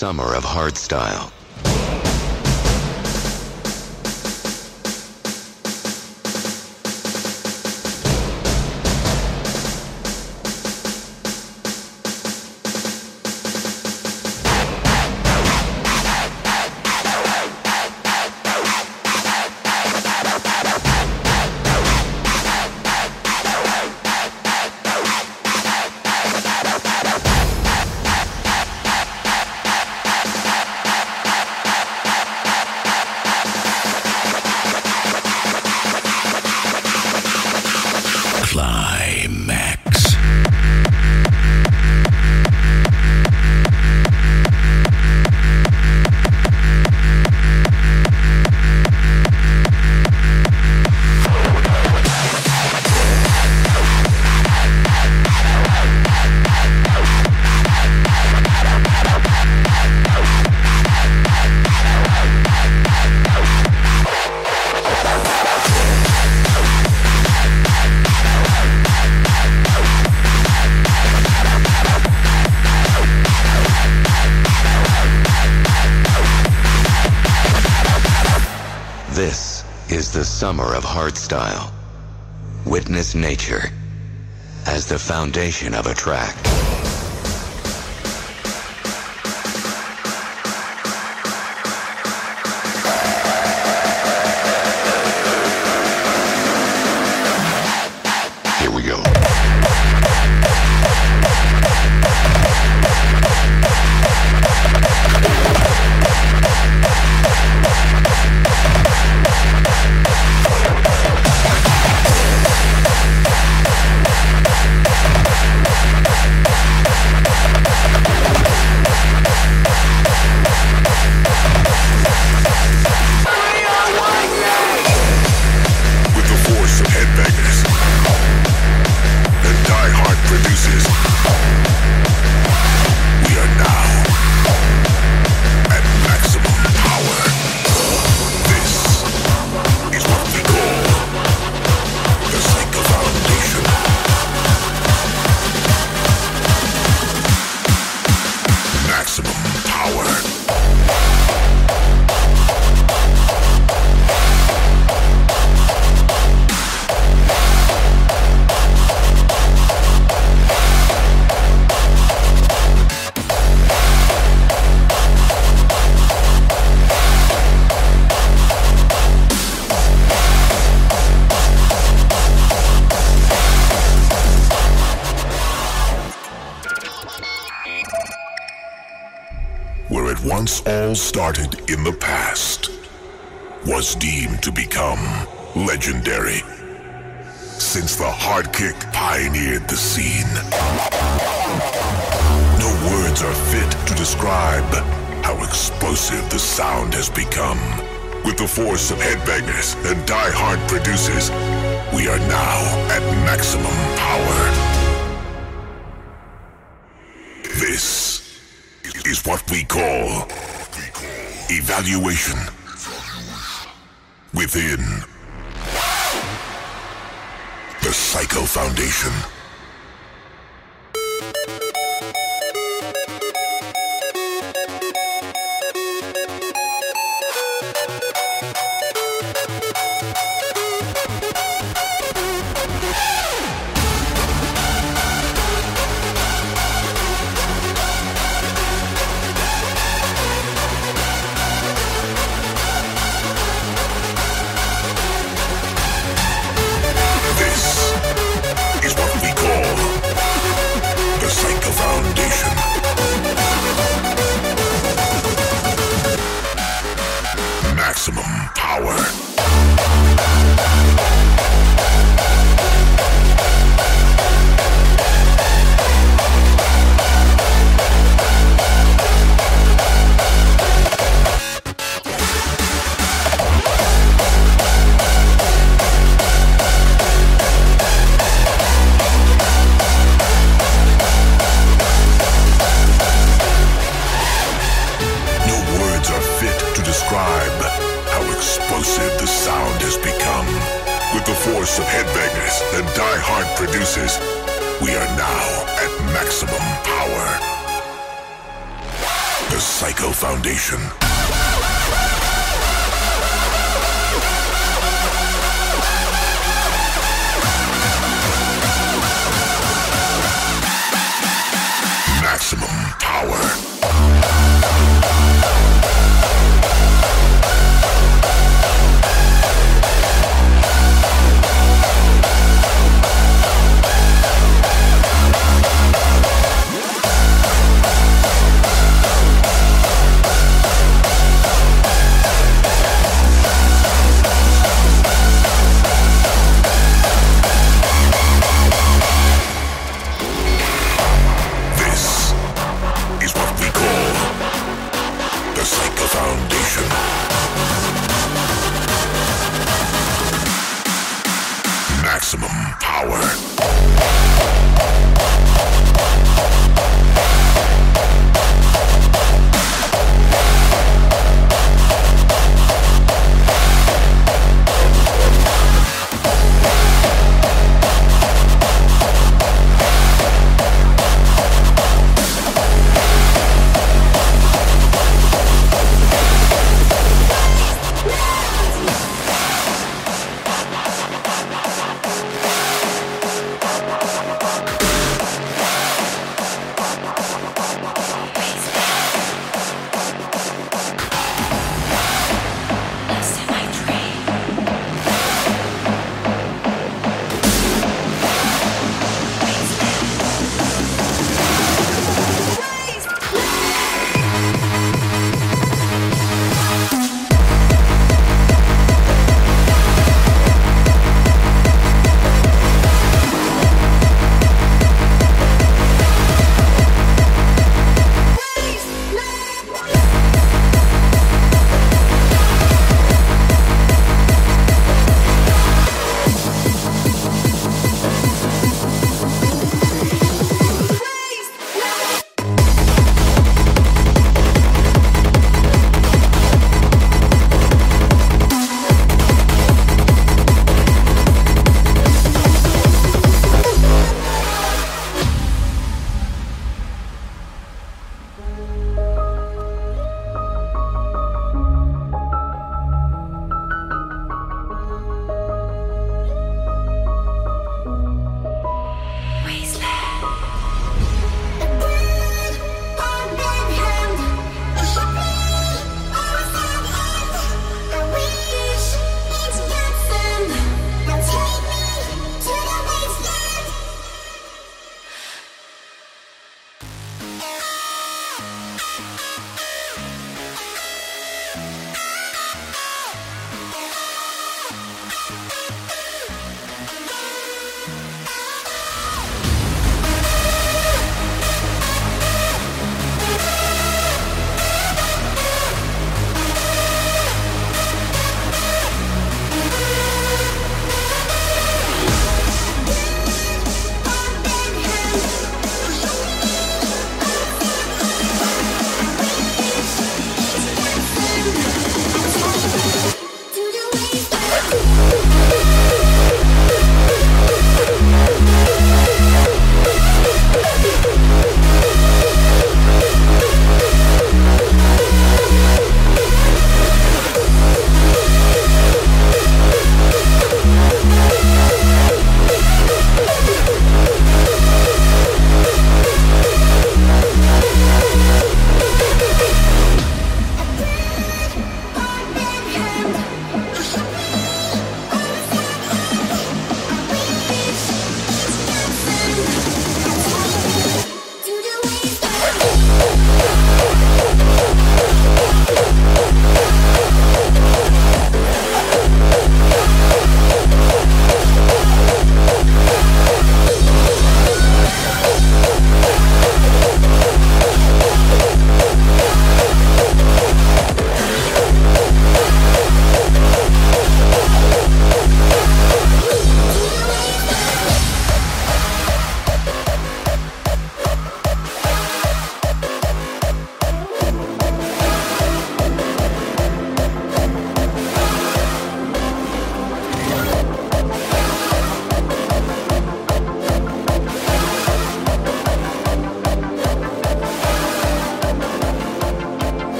Summer of hardstyle. Summer of hardstyle. Witness nature as the foundation of a track. Started in the past, was deemed to become legendary. Since the hard kick pioneered the scene, no words are fit to describe how explosive the sound has become. With the force of headbangers and Die Hard producers, we are now at maximum power. This is what we call evaluation within the Psycho Foundation.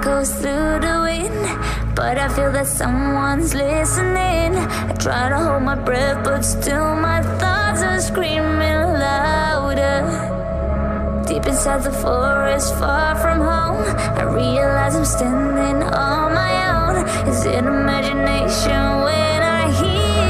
echoes through the wind, but I feel that someone's listening. I try to hold my breath, but still my thoughts are screaming louder. Deep inside the forest, far from home, I realize I'm standing on my own. Is it imagination when I hear?